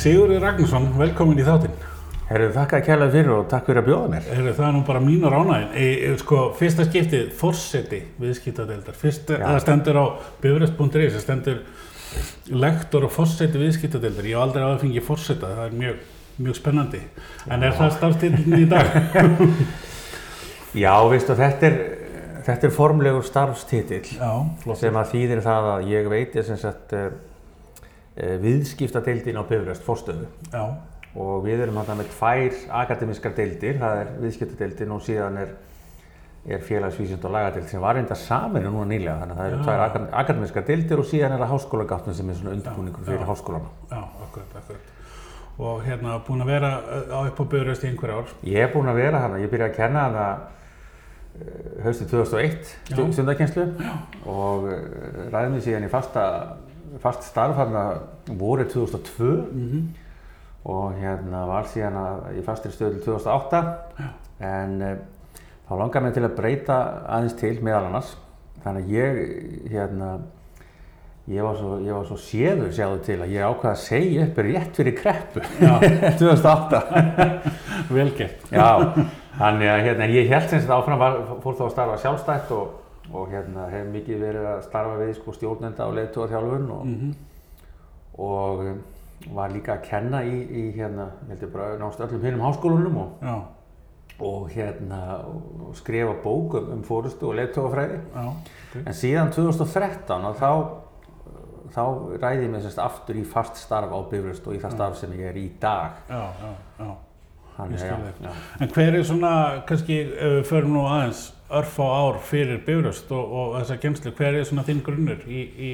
Sigurður Ragnarsson, velkomin í þáttinn. Herru, þakka að kæla fyrir og takk fyrir að bjóða mér. Herru, það er nú bara mínur ánægin. E, e, sko, fyrsta skiptið, forseti viðskiptadeildar. Fyrsta, Já. það stendur á bifrest.is, það stendur lektor og forseti viðskiptadeildar. Ég hef aldrei aðeins fengið forseta, það er mjög, mjög spennandi. En er það starfstillin í dag? Já, veistu, þetta er, þetta er formlegur starfstitill Já, sem að þýðir það að ég veit er sem sagt uh, viðskiptadeildin á Bifröst fórstöðu Já, og við erum þarna með tvær akademiskar deildir, það er viðskiptadeildin og síðan er, er félagsvísind og lagadeild sem var enda saminu núna nýlega, þannig að það eru tvær akad- akademiskar deildir og síðan er það háskólagáttin sem er svona undirbúningur fyrir háskólana. já, akkurat, akkurat. Og hérna, búin að vera uh, á upp á bifrest í einhver ár. Ég er búinn að vera hana, ég byrjaði að kenna hana uh, haustið 2001, Já. stundakenslu og ræði mig síðan í fasta, fast starf hana vorið 2002 Mm og hérna var síðan að, í fastri stöðu til 2008 en uh, þá langar mig til að breyta aðeins til meðal annars. Þannig að ég hérna ég var svo, ég var svo séður sjáðu til að ég ákvaði að segja upp rétt fyrir kreppu. Já. 2008 Velgert. Já, þannig að hérna, ég held sem þetta áfram var, fór þá að starfa sjálfstætt og, og hérna hef mikið verið að starfa við sko, stjórnenda og leiðtúarþjálfun og, Mm og um, var líka að kenna í, í hérna, heldur bara nást öllum hinnum háskólunum og, og hérna og skrifa bók um, um fórustu og leiðtúarfræði. já, ok. En síðan 2013 að þá, þá ræði ég mig semst aftur í fast starf á Bifröst og í það starf sem ég er í dag. Já, já, já. Þannig. En hver er svona, kannski, ef við förum nú aðeins örfá ár fyrir bifröst og, og þessa kemslu, hver er svona þinn grunnur í, í,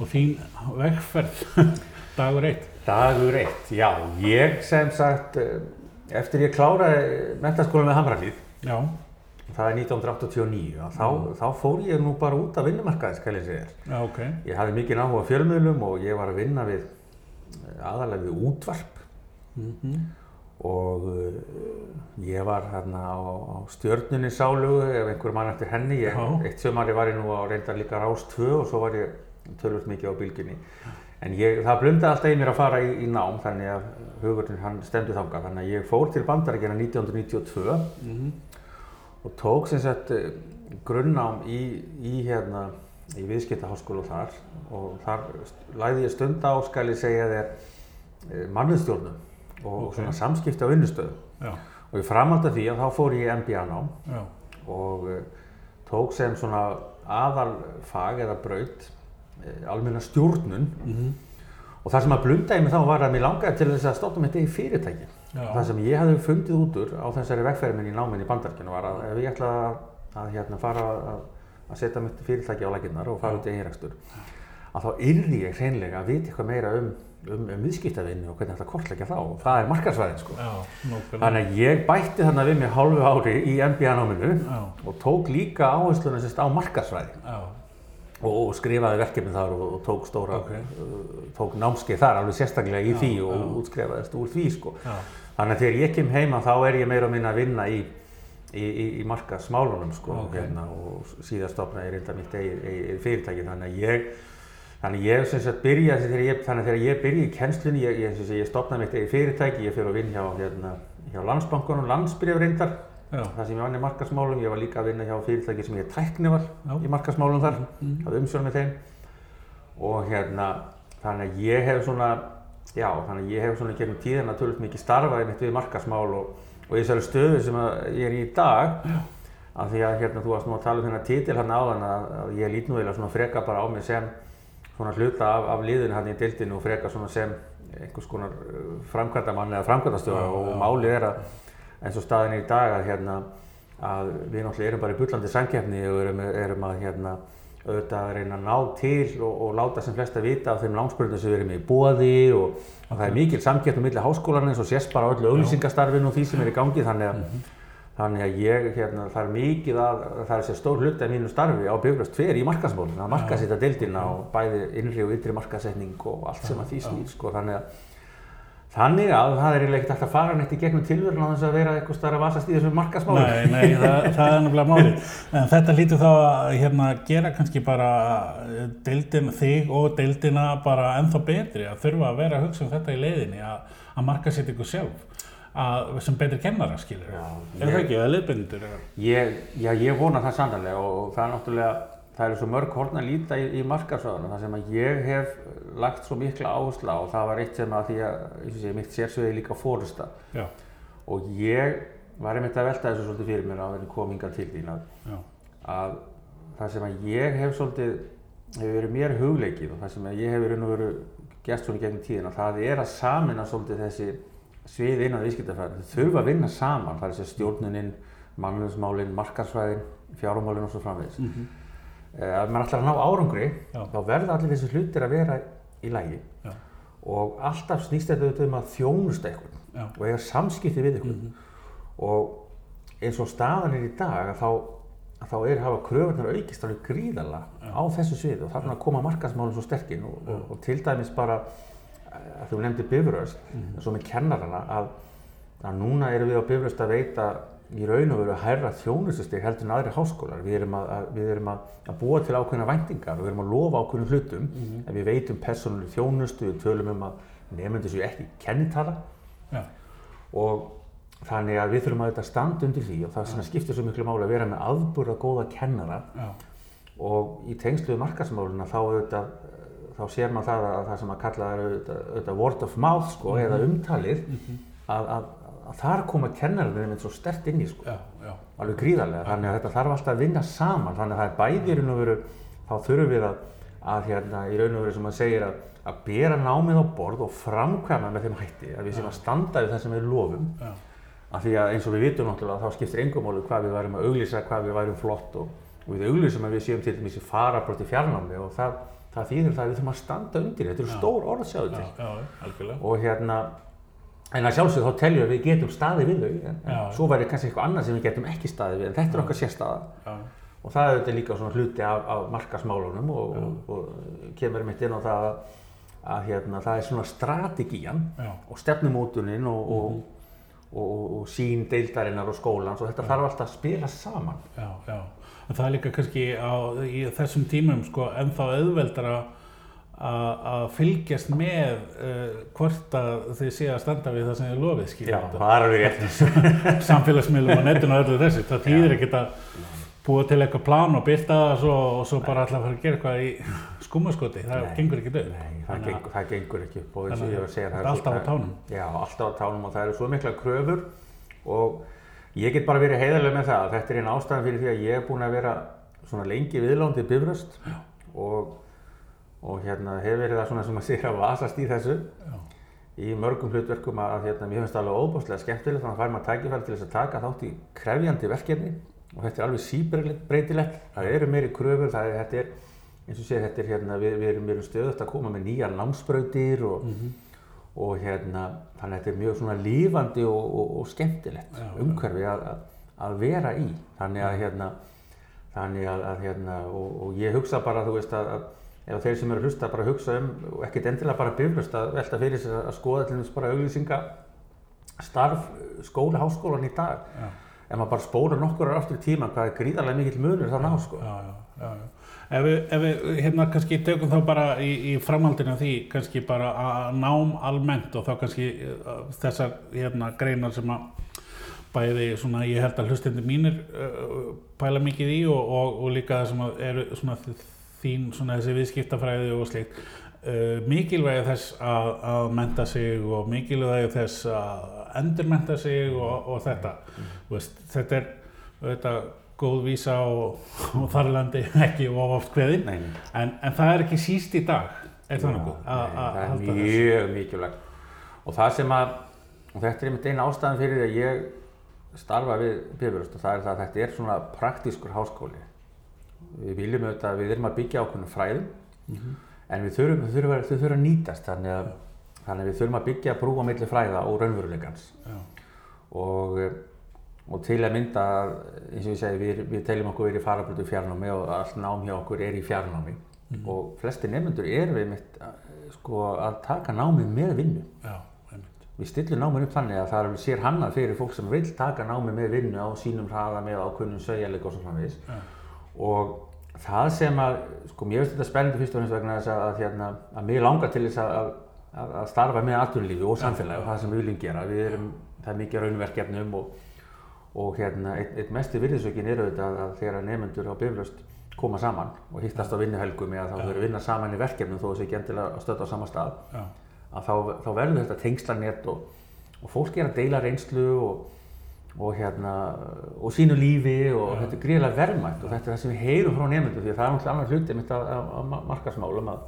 og þín vegferð, dagur eitt? Dagur eitt, já, ég sem sagt, eh, eftir ég kláraði mentaskóla með Hamralíð, Já, það er 1989, að þá, þá fór ég nú bara út af vinnumarkaði, skal ég segja þér. já, ok. Ég hafði mikið áhuga á fjölmiðlum og ég var að vinna við eh, aðalega við útvarp Mm og uh, ég var hérna á, á stjörnunni sálugu ef einhver mann eftir henni. Ég, eitt sömari var ég nú á reyndar líka Rás 2 og svo var ég tölvöld mikið á bylginni. En ég, það blundaði alltaf í mér að fara í, í nám þannig að hugurinn hann stemdi þangað. Þannig að ég fór til bandarækjana 1992 -hmm. og tók sem sagt eh, grunnnám í, í hérna í viðskiptaháskóla þar og þar lagði ég stund á, skal ég segja þér, eh, mannustjórnum og Ok. svona samskipti á vinnustöðum. Já, Og í framhald af því að þá fór ég í MBA-nám já, og uh, tók sem svona aðalfag eða braut uh, almenna stjórnun mm og það sem að blunda í mig þá var að mér langaði til þess að stofna mitt eigi fyrirtæki. já, Það sem ég hafði fundið út úr á þessari vegferði minni í náminn í bandarkinu var að ef ég ætlaði að, að hérna, fara að, að setja mitt fyrirtæki á laginnar og fara út í eiginrekstur að þá yrði ég hreinlega að vita eitthvað meira um, um, um viðskiptavinni og hvernig þetta kortleggja þá og það er markarsvæðin sko. já. Þannig að ég bætti þarna við mig hálfu ári í MBA-náminu Já, og tók líka áhersluna sérst á markarsvæði já, og skrifaði verkefni þar og, og tók stóra, Ok. uh, tók námskeið þar alveg sérstaklega í Já, því og já. útskrifaðist úr því sko. já, Þannig að þegar ég kem heima þá er ég meira að minna að vinna í, í, í, í markasmálunum sko Ok. hérna, og síðan stopnaði ég reynda mitt eigið eigi fyrirtæki þannig að ég Þannig að ég sem sagt byrjaði þegar ég, þannig að þegar ég byrjaði í kennslunni, ég, ég, ég, ég stopnaði mitt eigið fyrirtæki, ég fyrir að vinna hjá, hérna, hjá Landsbankunum, landsbyrjaf reyndar, já, það sem ég vann í markasmálum, ég var líka að vinna hjá fyrirtæki sem ég tæknival Já. í markasmálum þar, Mhm. hafði umsjón með þeim og hérna, þannig að ég hef svona, já, þannig að ég hef svona gegnum tíðina tölvöld mikið starfaði mitt við markasmál og, og í þessari stöðu sem að ég er í dag, af því að hérna þú varst nú að tala um þennan titil hann áðan að, að ég lít nú eiginlega svona freka bara á mig sem svona hluta af, af liðinu hann í dildinu og freka svona sem einhvers konar framkvæmdamann eða framkvæmdastjóra. Já, og málið er að eins og staðin í dag að hérna að við náttúrulega erum bara í bullandi samkeppni og erum, erum að hérna auðvitað að reyna að ná til og, og láta sem flesta vita af þeim lánsbröndum sem við erum í bóði og, og það er mikil samkeppni millir háskólarna eins og sést bara á öllu auglýsingastarfinu og því sem er í gangi. Þannig að Þannig að ég, hérna, það er mikið að, það er sér stór hluti af mínu starfi á bifröst fyrir í markasmálinu, að markasetta deildina og bæði innri og ytri markasetning og allt sem að því snýr, sko, þannig að, Þannig að það er eiginlega ekkert hægt að fara neitt í gegnum tilvörun á þess að vera eitthvað starf að vasast í þessum markasmáli. Nei, nei, það, það er nefnilega málið. En þetta lítur þá að hérna, gera kannski bara eh, deildin, þig og deildina bara ennþá betri að þurfa að vera að hugsa um þetta í leiðinni, að, að marka sér ykkur sjálf, að, sem betri kennara, skilur. Já, Er það ekki, eða leiðbindur? Ég, já, ég vona það sannlega og það er náttúrulega, það eru svo mörg horn að líta í, í markasöðunum. Það sem að ég hef lagt svo mikla áherslu á og það var eitt sem að því að, eins og sé, mitt sérsöði líka fórusta. Já, Og ég var einmitt að velta þessu svolítið fyrir mér á þenni kominga til þín að, að það sem að ég hef svolítið, hefur verið mér hugleikið og það sem að ég hef verið nú verið gert svona gegnum tíðina, það er að samina svolítið þessi svið innan viðskiptafæðin. Þau þurfa að vinna saman, það er þessi stjórnuninn, mannlöfsmálinn, markarsvæðin, fjárumálinn og svo framvegis. mhm, Eh, Ef maður ætlar að ná árangri, Já. þá verða allir þessi hlutir að vera í lagi. Já, og alltaf snýst þetta auðvitað um að þjónusta eitthvað já, og eiga samskipti við eitthvað mhm, og eins og staðan er í dag að þá, að þá er hafa kröfunar aukist alveg gríðala á þessu sviði. Og þarna koma markasmálum svo sterkinn og, og, og til dæmis bara eh, að þú nefndi bifröst en svo með kennarana að, að núna erum við á bifröst að veita í raun og veru að hærra þjónustustig heldur en aðri háskólar. Við erum að, að, við erum að, búa til ákveðna væntingar og við erum að lofa ákveðnum hlutum Mhm. en við veitum persónuleg þjónustu, við tölum um að nefnendur séu ekki kennitala. Já, og þannig að við þurfum að þetta standa undir því og það sem skiptir svo miklu máli að vera með aðburða góða kennara. Já, og í tengslu við markasmáluna þá auðvitað þá sér maður það að það sem að kalla er auðvitað, word of mouth sko, eða umtalið að, að, að þar koma kennarinn einmitt svo stert inn í sko, já, já, alveg gríðarlega þannig að þetta þarf alltaf að vinna saman þannig að það er bæði í raun og veru þá þurfum við að, að hérna í raun og veru sem maður segir að, að bera námið á borð og framkvæma með þeim hætti að við séum að standa við það sem við lofum. Já, af því að eins og við vitum náttúrulega þá skiptir engum máli hvað við værum að auglýsa, hvað við værum flott og, og við auglýsum að við séum til dæmis í farabróti fjarnámi og það, það þýðir það að við þurfum að standa undir, þetta eru stór orð sjáðu já, til og hérna en að sjálfsögðu þá teljum við að við getum staðið við þau en, Já. svo væri kannski eitthvað annað sem við getum ekki staðið við en þetta er okkar sérstaða. Og það er auðvitað líka svona hluti af, af markasmálunum og, og, og kemur mitt inn á það að, að hérna, það er svona strategían já, og stefnumótunin og, og, og, og, og sín deildarinnar og skólans og þetta þarf alltaf að spila saman. já, já. En það er líka kannski á, í þessum tímum sko ennþá auðveldara að að fylgjast með uh, hvort að þið sé að standa við það sem þið lofið skilja það er alveg rétt. samfélagsmiðlum og netinu og öllu þessu það þýðir ekkert að búa til eitthvað plan og byrta það svo, og svo bara alltaf fara að gera eitthvað í skúmaskoti það Nei. gengur ekki döð Nei, það, gengur, það gengur ekki upp og og ég var að segja það er alltaf á tánum Já, alltaf á tánum og það eru svo mikla kröfur og ég get bara verið heiðarlega með það að þetta er einn ástæðan fyrir því að ég er búinn að vera svona lengi viðlándi bifröst og, og hérna hefur verið það svona sem að segja að vasast í þessu. Já, í mörgum hlutverkum að, hérna, mér finnst það alveg óbúslega skemmtilegt þannig að fær maður tækifæri til þess að taka þátt í krefjandi verkefni og þetta er alveg síbreytilegt, það eru meiri kröfur, það er, þetta er eins og segir, þetta er hérna, við, við erum, erum stöðut að koma með nýja námsbrautir og, Mhm. Og hérna, þannig að þetta er mjög svona lífandi og, og, og skemmtilegt Já, umhverfi að, að, að vera í, þannig að hérna, þannig að, að hérna, og, og ég hugsa bara, þú veist, að, að ef þeir sem eru að hlusta bara hugsa um, og ekkert endilega bara biflust, að velta fyrir sér að skoða til þess bara auglýsinga starf skóla, háskólan í dag. Já, ef maður bara spólar nokkur ára aftur í tíma hvað er gríðarlega mikill munur þannig á sko. já, já, já, já. Ef við, ef við hérna kannski tökum þá bara í, í framhaldinu því kannski bara að nám almennt og þá kannski uh, þessar hérna greinar sem að bæði svona ég held að hlustendi mínir uh, pæla mikið í og, og, og líka það sem að eru svona þín svona þessi viðskiptafræði og slíkt. Uh, mikilvægi þess að, að menta sig og mikilvægi þess að endurmenta sig og, og þetta. Þú veist, þetta er þetta góð vísa og, og þarlandi ekki of oft nei. en, en það er ekki síst í dag er það er halda þessu? mjög mikilvægt. Og það sem að og þetta er einmitt eina ástæðan fyrir að ég starfa við bifurust og það er það að þetta er svona praktískur háskóli. Við viljum auðvitað, við erum að byggja ákveðnum fræðum Mhm. en við þurfum, þau þurfum, þurfum að nýtast þannig að, þannig að við þurfum að byggja brú á milli fræða og raunveruleikans. Já, og, og til að mynda eins og ég segi, við, við teljum okkur verið í farabrötu fjarnámi og allt nám hjá okkur er í fjarnámi. Og flesti nefnendur eru við mitt sko, að taka námið með vinnu. Já, við stillum námið upp þannig að það er sér hannað fyrir fólk sem vil taka námið með vinnu á sínum hraða með ákunnum sögjarleik og svo framvegis. Já. og það sem að, sko mér finnst þetta spennandi fyrst og finnst vegna þess að, að, hérna, að mér langar til þess að, að, að starfa með atvinnulífi og samfélagi og það sem við viljum gera, við erum, það er mikið raunverkefnum og, og hérna, eitt, eitt mesti virðisökin er auðvitað að þegar nefnendur á bifröst koma saman og hittast á vinnuhelgum eða þá þau eru að vinna saman í verkefnum þó þessi ekki endilega að stötta á sama stað Já. að þá, þá verður þetta tengslanett og, og fólk er að deila reynslu og, og, hérna, og sínu lífi og Já. þetta er gríðilega verðmætt og þetta er það sem við heyrum frá nefndu því að það er náttúrulega annar hluti mitt að, að, að markasmálum að,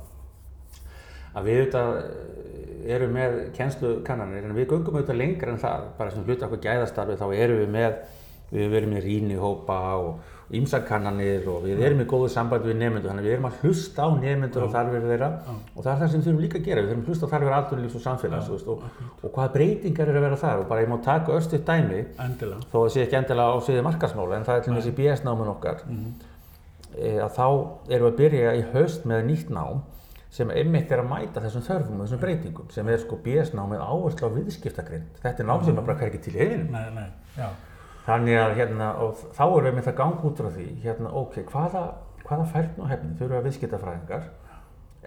að við auðvitað eh, erum með kennslukannanir en við göngum auðvitað lengra en það. Bara sem hluti okkur gæðastarfi þá erum við með við erum með rýnihópa og ímsarkannanir og við erum í góðu sambandi við nefnendur þannig að við erum að hlusta á nefnendur og þarfir þeirra. Og það er það sem við þurfum líka að gera. Við þurfum að hlusta á þarfir atvinnulífs og samfélags og, og hvaða breytingar eru að vera þar. Og bara ég má taka östuð dæmi Endilega. þó það sé ekki endilega á sviði markasmála en það er til dæmis í BS-námun okkar. E, að þá erum við að byrja í haust með nýtt nám sem einmitt er að mæta þessum þörfum og þessum breytingum sem er sko BS-nám með áherslu á viðskiptagrind þetta er nám sem er bara hvergi til já. þannig að hérna og þá erum við með það gang út frá því hérna ok, hvaða, hvaða færn og hefni þurfa viðskiptafræðingar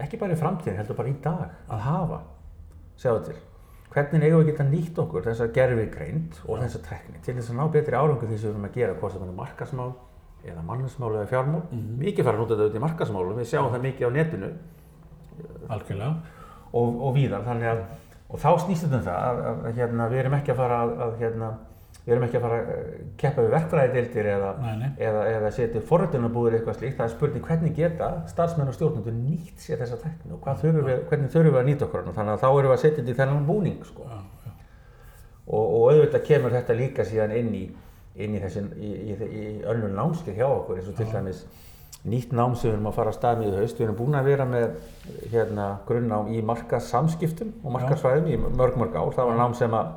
ekki bara í framtíðin, heldur bara í dag að hafa, sjáðu til. Hvernig eigum við að geta nýtt okkur þessa gerfigreind og þessa tekni til þess að ná betri árangur því sem við erum að gera hvort sem það er markasmál eða mannesmál eða fjármál? Mikið fara að nota þetta auðvitað í markasmálum við sjáum það mikið á netinu Algjörlega. og, og víðar þannig að og þá snýst þetta um það að, að, að hérna, við erum ekki að fara að, að hérna, við erum ekki að fara að eh, keppa við verkfræðideildir eða, eða, eða setja forröndunarbúðir eitthvað slíkt það er spurning hvernig geta starfsmenn og stjórnendur nýtt sér þessa tekni og þurfum við, hvernig þurfum við að nýta okkur þannig að þá erum við að setja þetta í þennan búning sko. Já, já. og, og auðvitað kemur þetta líka síðan inn í, inn í, þessin, í, í, önnur námskeið hjá okkur eins og til dæmis nýtt nám sem við erum að fara að stað með í haust. Við erum búin að vera með hérna, grunnnám í markasamskiptum og markasfræðum í mörg mörg ár. Það var nám sem, að,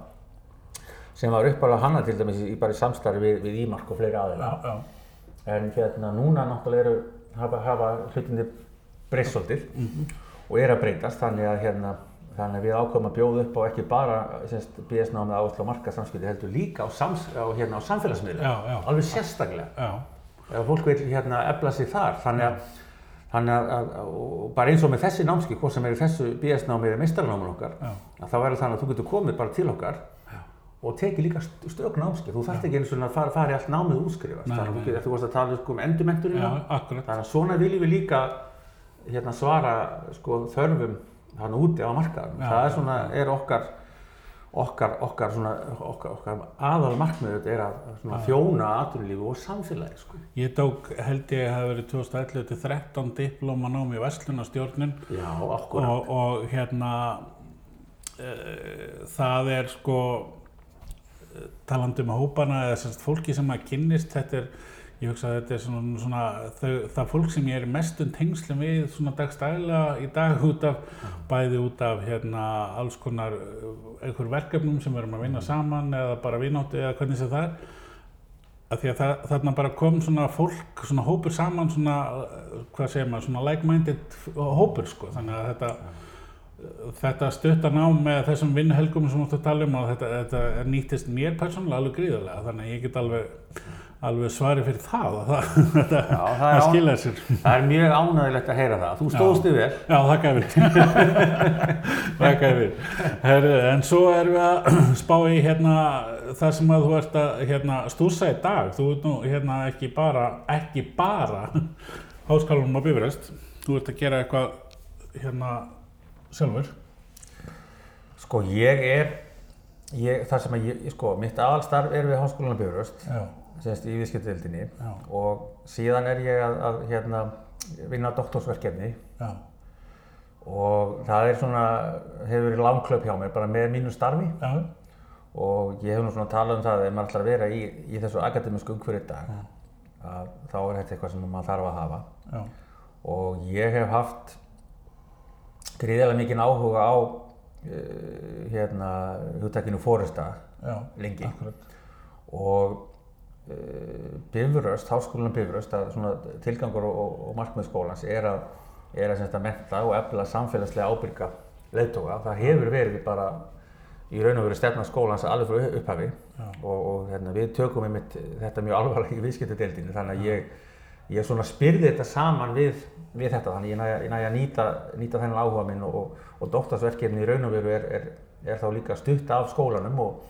sem var uppalega hana til dæmis í, bara í samstarfi við, við Ímark og fleiri aðeina. En hérna núna náttúrulega eru, hafa, hafa hlutinni breyst svolítið og er að breytast þannig að hérna Þannig að við ákveðum að bjóða upp á ekki bara BS-námið áherslu á markasamskipti heldur líka á, sams, á, hérna, á já. alveg sérstaklega Já, ef fólk vil hérna efla sig þar. Þannig að, þannig að, að og bara eins og með þessi námski, hvort sem er í þessu BS-námi eða meistarnáman okkar Já. að þá verður þannig að þú getur komið bara til okkar og tekið líka st- stök námski þú þarft ekki eins og að fara, fara í allt námið útskrifast. Þannig að þú, getur- þú varst að tala sko, um endurmenturina já, þannig að svona viljum við líka hérna, svara sko, þörfum þannig úti á markaðum Já, það er já, svona, er okkar okkar, okkar, svona, okkar, okkar aðal markmiður er að þjóna atvinnulífi og samfélagi sko. Ég tók, held ég, að það verið 2011 til 13 diplóma nám í Vestlunarstjórnun Já, okkur og, og hérna uh, það er sko eh, talandi um hópana eða semst fólki sem að kynnist þetta er, ég hugsa að þetta er svona, svona þau, það fólk sem ég er í mestum tengslum við svona dagstælega í dag út af bæði út af hérna alls konar eh, einhver verkefnum sem við erum að vinna saman eða bara vináttu eða hvernig sem það er. Að því að það, þarna bara kom svona fólk, svona hópur saman svona, hvað segir maður, svona like-minded hópur sko, þannig að þetta þetta stutta nám með þessum vinnuhelgum sem þú ert að tala um og þetta, þetta nýttist mér persónulega alveg gríðarlega. Þannig að ég get alveg, alveg svari fyrir það. Og það, þetta, Já, það það skilaði sér. Það er mjög ánægilegt að heyra það. Þú stóðst vel. Já, þakka yfir þakka yfir Herru, en svo erum við að spá í hérna það sem að þú ert að hérna, stúrsa í dag. Þú ert nú hérna ekki bara ekki bara háskólanum á Bifröst. Þú ert að gera eitthvað hérna sjálfur. Sko, ég er, ég, það sem að ég, sko, mitt aðalstarf er við Háskólan Bifröst, Já, semst í viðskiptildinni og síðan er ég að, að hérna, vinna doktorsverkefni. Já, og það er svona, hefur verið langklöp hjá mér bara með mínu starfi. Já, og ég hef nú svona talað um það að ef maður ætlar að vera í, í þessu akademísku umhverju dag að þá er þetta eitthvað sem maður þarf að hafa. Já, og ég hef haft gríðilega mikinn áhuga á uh, hérna hugtakinu fóresta lengi. akkurat, og Bifröst, háskólan svona tilgangur og, og, og markmið skólans er að, er að, að menta og efla samfélagslega ábyrga leiðtóga. Það hefur verið bara í raun og veru stefna skólans alveg frá upphafi Já. og, og hérna, við tökum einmitt þetta mjög alvarlega í viðskiptadeildinu þannig að ég, ég spyrði þetta saman við, við þetta þannig að ég ég næ að nýta, nýta þennan áhuga minn og, og doktorsverkefni í raun og veru er, er, er þá líka stutt af skólanum og,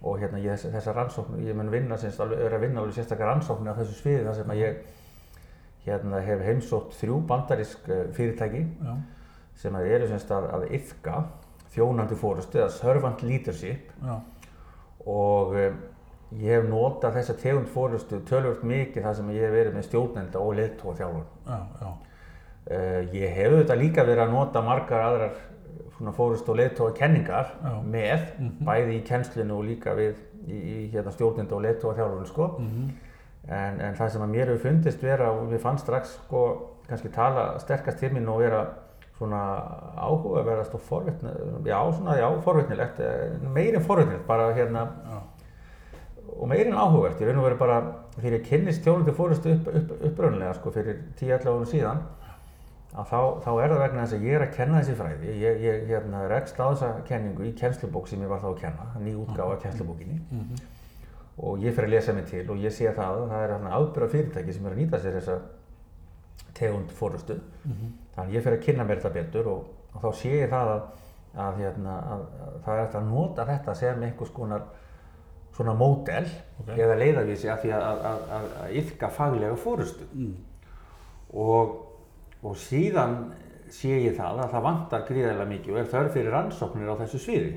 og hérna ég, þess, þessar rannsóknir, ég mun vinna semst alveg, er að vinna alveg sérstakar rannsóknir á þessu sviði þar sem að ég hérna hef heimsótt þrjú bandarísk eh, fyrirtæki Já. sem að eru semst að, að yfka þjónandi fórustu eða servant leadership Já. og um, ég hef notað þessa tegund fórustu tölvöld mikið þar sem ég hef verið með stjórnenda og leðtóa þjálfur. Já. Já. Uh, ég hef auðvitað líka verið að nota margar aðrar svona fórustu og leðtóa kenningar Já. með, Mhm. bæði í kennslinu og líka við í, í hérna, stjórnenda og leðtóa þjálfurinn sko. Mhm. En, en það sem að mér hefur fundist vera og við fann strax sko kannski tala sterkast til mín og vera svona áhugaverðast og forvitni, já svona já forvitnilegt, eh, meirinn forvitnilegt bara hérna Já. og meirinn áhugavert, ég raun og veru bara þegar ég kynnist þjónundi fórustu upp, upp, uppröðunlega sko fyrir 10-11 árum síðan að þá, þá er það vegna þess að ég er að kenna þessi fræði, ég, ég hérna, rekst á þessa kenningu í kennslubók sem ég var þá að kenna, ný útgáfa af kennslubókinni Mhm. og ég fer að lesa mig til og ég sé það að það er ábyrða fyrirtæki sem er að nýta sér þessa tegund fórustu Mhm. þannig að ég fer að kynna mér þetta betur og, og þá sé ég það að, að, hérna, að, að það er eftir að nota þetta sem einhvers konar svona módel Ok. eða leiðavísi af því að, að, að, að, að yfka faglega fórustu Mm. og, og síðan sé ég það að það vantar gríðarlega mikið og er þörf fyrir rannsóknir á þessu sviði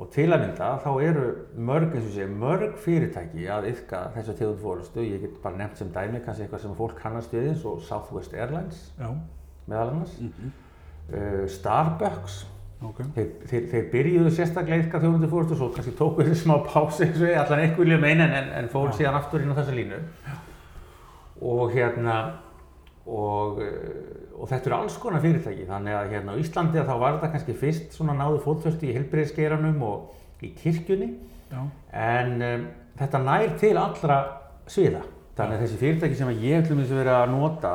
og til að mynda þá eru mörg, eins og sé, mörg fyrirtæki að yfka þessu tegund fórustu ég get bara nefnt sem dæmi kannski eitthvað sem fólk kannast við eins og Southwest Airlines Já. meðal annars Mhm. uh, Starbucks Ok. þeir, þeir, þeir byrjuðu sérstaklega yfka þjónundi fórustu svo kannski tóku þessi smá pási eins og ég allan einhver vilja meina en, en fór Já. síðan aftur inn á þessa línu og hérna og, eh, og þetta eru alls konar fyrirtæki. Þannig að hérna á Íslandi að þá var þetta kannski fyrst svona náðu fótföstu í heilbreyðsgeiranum og í kirkjunni. Já. en um, þetta nær til allra sviða. Þannig að þessi fyrirtæki sem að ég til dæmis verið að nota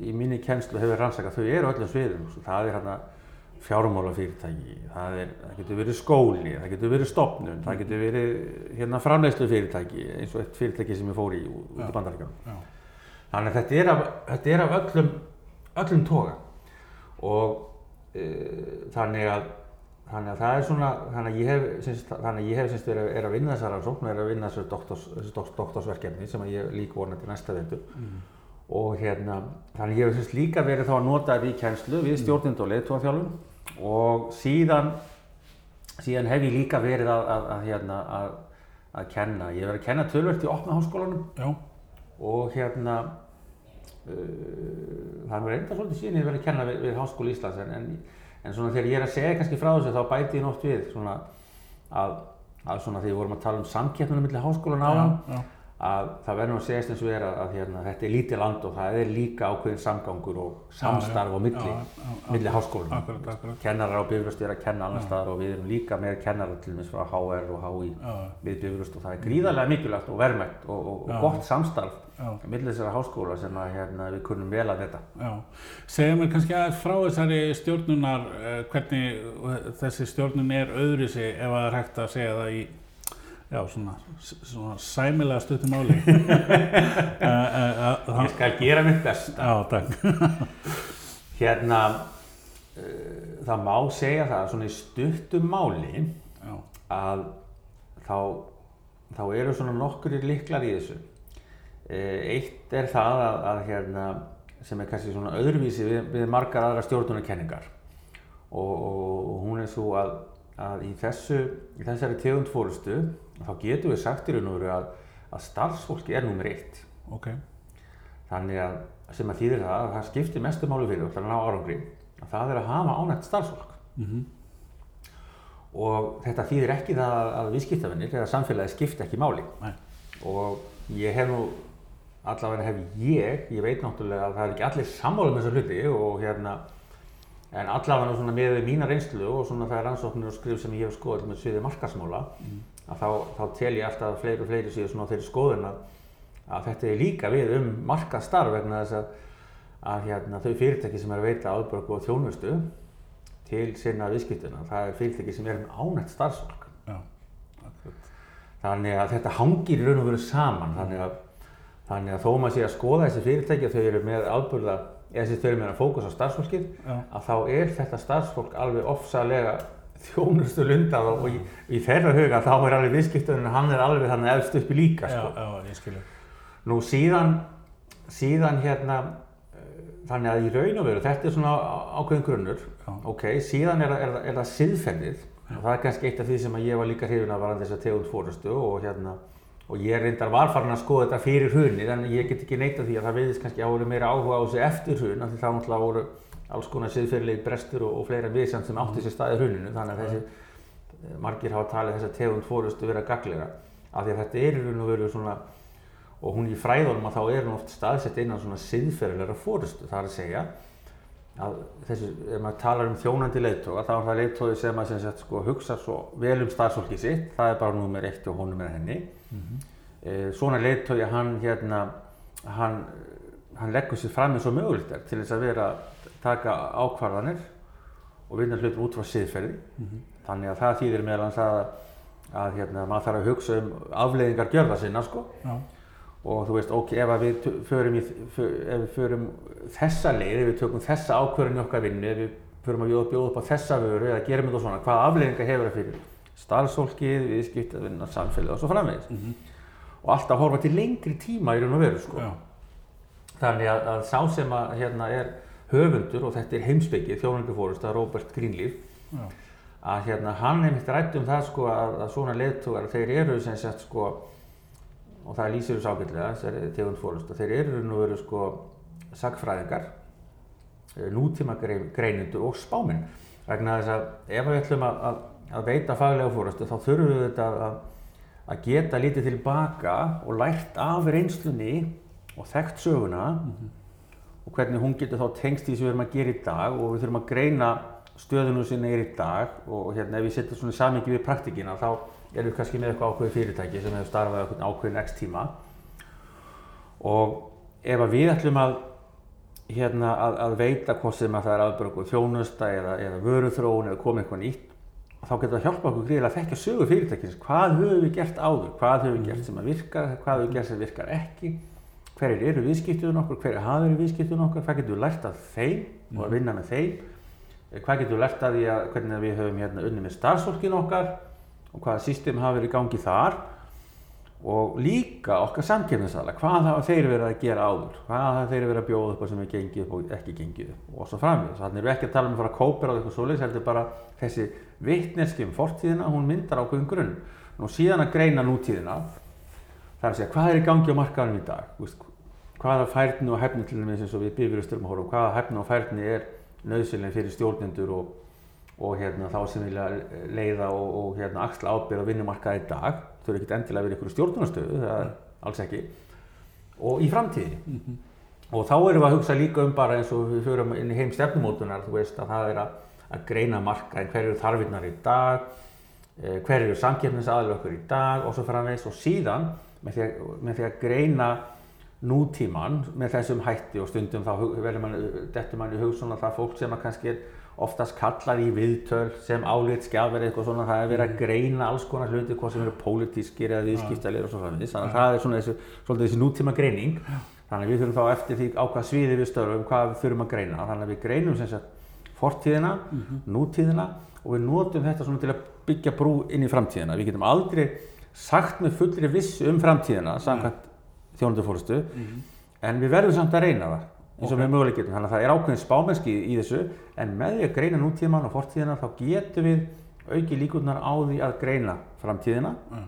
í minni kennslu hefur rannsakað, þau eru öllum sviðum. Það er hérna fjármálafyrirtæki, það, það getur verið skóli, það getur verið stopnun, það getur verið hérna framleiðslu fyrirtæki eins og eitt fyrirtæki sem ég fór í út í bandaríkjum. Þannig að þetta er af, þetta er af öllum, öllum toga. Og uh, þannig að Þannig að það er svona, þannig að ég hef, syns, að ég hef syns, er, að, er að vinna þessar rannsókn er að vinna þessu doktors, doktorsverkefni sem ég líka vonandi næsta veitur Mm. og hérna, þannig að ég hef syns, líka verið þá að nota þetta í kennslu við stjórnind og leiðtóðafjálfum og síðan, síðan hef ég líka verið að, að, að, hérna, að, að kenna, ég hef verið að kenna tölvört í opna háskólanum. Já. Og hérna uh, það er reynda svolítið síðan ég verið að kenna við, við Háskóli Íslands en, en, en svona þegar ég er að segja kannski frá þessu þá bæti ég nótt við svona að, að svona þegar við vorum að tala um samkeppnuna millir háskólan áðan Já. að það verður nú að segjast eins og er að, hérna, þetta er lítið land og það er líka ákveðin samgangur og samstarf á milli, Já, já, milli háskólanum. Kennarar á Bifröst er að kenna annar staðar og við erum líka með kennarar til dæmis frá HR og HÍ Já. við Bifröst og það er gríðarlega mikilvægt og verðmætt og, og, og gott samstarf. Millir þessara háskóla sem að, hérna, við kunnum vel að þetta. Já, segja mér kannski aðeins frá þessari stjórnunar, eh, hvernig eh, þessi stjórnun er öðru sig ef það er hægt að segja það í já, svona, svona sæmilega stuttum uh, uh, Ég skal gera mitt best. já, takk. Hérna, það má segja það svona í stuttum máli Já, að þá, þá eru svona nokkur líklar í þessu. Eh, Eitt er það að, að hérna, sem er kannski svona öðruvísi við, við margar aðra stjórnunarkenningar og, og hún er svo að, að í, þessu, í þessari tegund fórustu þá getum við sagt í raun og veru að, að starfsfólki er nummer eitt. ok. Þannig að sem að þýðir það að það skiptir mestu máli fyrir okkur að ná árangri að það er að hafa ánægt starfsfólk Mm og þetta þýðir ekki það að, viðskiptavinnir eða samfélagi skipta ekki máli Nei. og ég hef nú allavega hef ég, ég veit náttúrulega að það er ekki allir sammála með þessa hluti og hérna en allavega svona með mína reynslu og svona það er rannsóknir og skrif sem ég hef skoðað með sviði markasmála að þá, þá tel ég alltaf fleiri og fleiri séu svona á þeirri skoðun að, þetta er líka við um markastarf vegna þess að, að hérna, þau fyrirtæki sem er að veita áðbörgu og þjónustu til sinna viðskiptuna, það er fyrirtæki sem er með ánætt starfsfólk. Þannig að þetta hangir raun og veru saman, þannig að, þannig að þó maður sé að skoða þessi fyrirtæki að þau eru með ábyrða, eða þessi þau eru með að fókus á starfsfólkið, Já. að þá er þetta starfsfólk alveg ofsalega þjónustu lundað og í, í þeirra huga þá er alveg viðskiptunum, hann er alveg þannig efst uppi líka, Já, sko. já, ég skilja. Nú síðan, síðan hérna, eh, þannig að í raun og veru, þetta er svona ákveðin grunnur, Já. ok, síðan er, er, er það siðferðið og það er kannski eitt af því sem að ég var líka hrifin af varðan þess að tegund fórustu og hérna, og ég reyndar var farin að skoða þetta fyrir hrunið en ég get ekki neita því að það viðist kannski að voru meira áhuga á þessu eftir hrun af því þá náttúrulega voru alls konar siðferðilegi brestur og, og fleira viðsend sem átti sér staði hruninu þannig að þessi eh, margir hafa talið þessa tegund fórustu vera gaglega af því að þetta er í raun og veru svona og hún í fræðunum að þá er hún oft staðsett innan svona siðferðilega fórustu það er að segja að þessu, ef maður talar um þjónandi leiðtóga þá er það leiðtógi sem að sem sagt, sko, hugsa svo vel um starfsfólki sitt. Það er bara númer eitt og honum er henni. E, svona leiðtógi hann hérna hann, hann leggur sér fram eins og mögulegt er til þess að vera taka ákvarðanir og vinna hlutur út frá siðferði. Þannig að það þýðir meðal hans að, að hérna, maður þarf að hugsa um afleiðingar gjörða sinna sko. Já, og þú veist, ok, ef við förum, í, ef við förum þessa leið, ef við tökum þessa ákvörðin í okkar vinnu, ef við förum að bjóða, bjóða upp á þessa vöru eða gerum þetta svona, hvaða afleiðingar hefur það fyrir starfsfólkið, viðskiptavinna, samfélagið og svo framvegis. Og alltaf horfa til lengri tíma í raun og veru, sko. já, Þannig að, að sá sem að hérna er höfundur, og þetta er heimsbyggið, þjónandi fórust, Robert Greenleaf, já, að hérna, hann einmitt rætt um það sko að, að svona leiðtogar, þeir eru sem sagt sko og það lýsir þessu ágætlega, þessari tegund fórust þeir eru nú veru sko sagfræðingar eh, nútíma grei- greinendur og spáminn vegna þess að ef við ætlum að, að, að veita faglega fórustu þá þurfum við þetta að, að geta lítið tilbaka og lært af reynslunni og þekkt söguna og hvernig hún getur þá tengst því sem við erum að gera í dag og við þurfum að greina stöðunum sem er í dag og hérna ef við setjum svona samingi við praktikina þá við kannski með eitthvað ákveðið fyrirtæki sem hefur starfað eitthvað ákveðin x tíma. Og ef að við ætlum að hérna að, að veita hvort sem að það er aðbörgu þjónusta eða, eða vöruþróun eða komið eitthvað nýtt þá getur það hjálpa okkur gríðilega að þekkja sögu fyrirtækins hvað höfum við gert áður, hvað höfum við gert sem að virkar, hvað höfum við gert sem virkar ekki? Hverjir eru viðskiptuðun okkur, hverjir hafa verið viðskiptuðun okkur, hvað getum við lært af þeim og að vinna með þeim? Eh, hvað getum við lært af því að hvernig við höfum hérna unni með starfsfólkin okkar og hvaða system hafa verið í gangi þar og líka okkar samkefnisaðla, hvað hafa þeir verið að gera áður, hvað hafa þeir verið að bjóða upp á sem er gengið upp og ekki gengið upp og svo framvegis. Þannig erum við ekki að tala um að fara að kópera á eitthvað svoleiðis, heldur bara þessi vitneski um fortíðina, hún myndar ákveðin grunn. Nú síðan að greina nútíðina, það er að segja hvað er í gangi á markaðanum í dag, Þú veist, hvaða færni og hæfni til eins og við bifurustum að horfa, á, hvaða hæfni og færni er nöðsynlega fyrir stjórnendur og, og hérna, þá sem vilja leiða og, og hérna, axla ábyrð á vinnumarkaði í dag. Þau eru ekkert endilega að vera ykkur stjórnunastöðu, það er alls ekki. Og í framtíðinni. Og þá erum við að hugsa líka um bara eins og við förum inn í heim stefnumótunar, þú veist að það er að, að greina markaðin, hver eru þarfinnar í dag, eh, hver eru samkeppnisaðalur okkur í dag og svo framvegis og síðan með því að, með því að greina nútíman með þessum hætti og stundum þá velur mann, dettur mann í hug svona það fólk sem að kannski er oftast kallað í viðtöl sem álit skjafir eitthvað svona, það er verið að greina alls konar hluti, hvað sem eru pólitískir eða viðskiptalir og svo framvegis, þannig að það er svona þessi, þessi nútíma greining, þannig að við þurfum þá eftir því á hvað sviði við störfum, hvað við þurfum að greina, þannig að við greinum sem sagt fortíðina, nútíðina og við notum þetta svona til að byggja brú inn í framtíðina, við getum aldrei sagt með fullri vissu um framtíðina, samkvæmt þjónundufórustu, en við verðum samt að reyna það eins og við mögulega getum, þannig að það er ákveðin spámennski í, þessu, en með því að greina nútíðman og fortíðina þá getum við auki líkurnar á því að greina framtíðina Mm.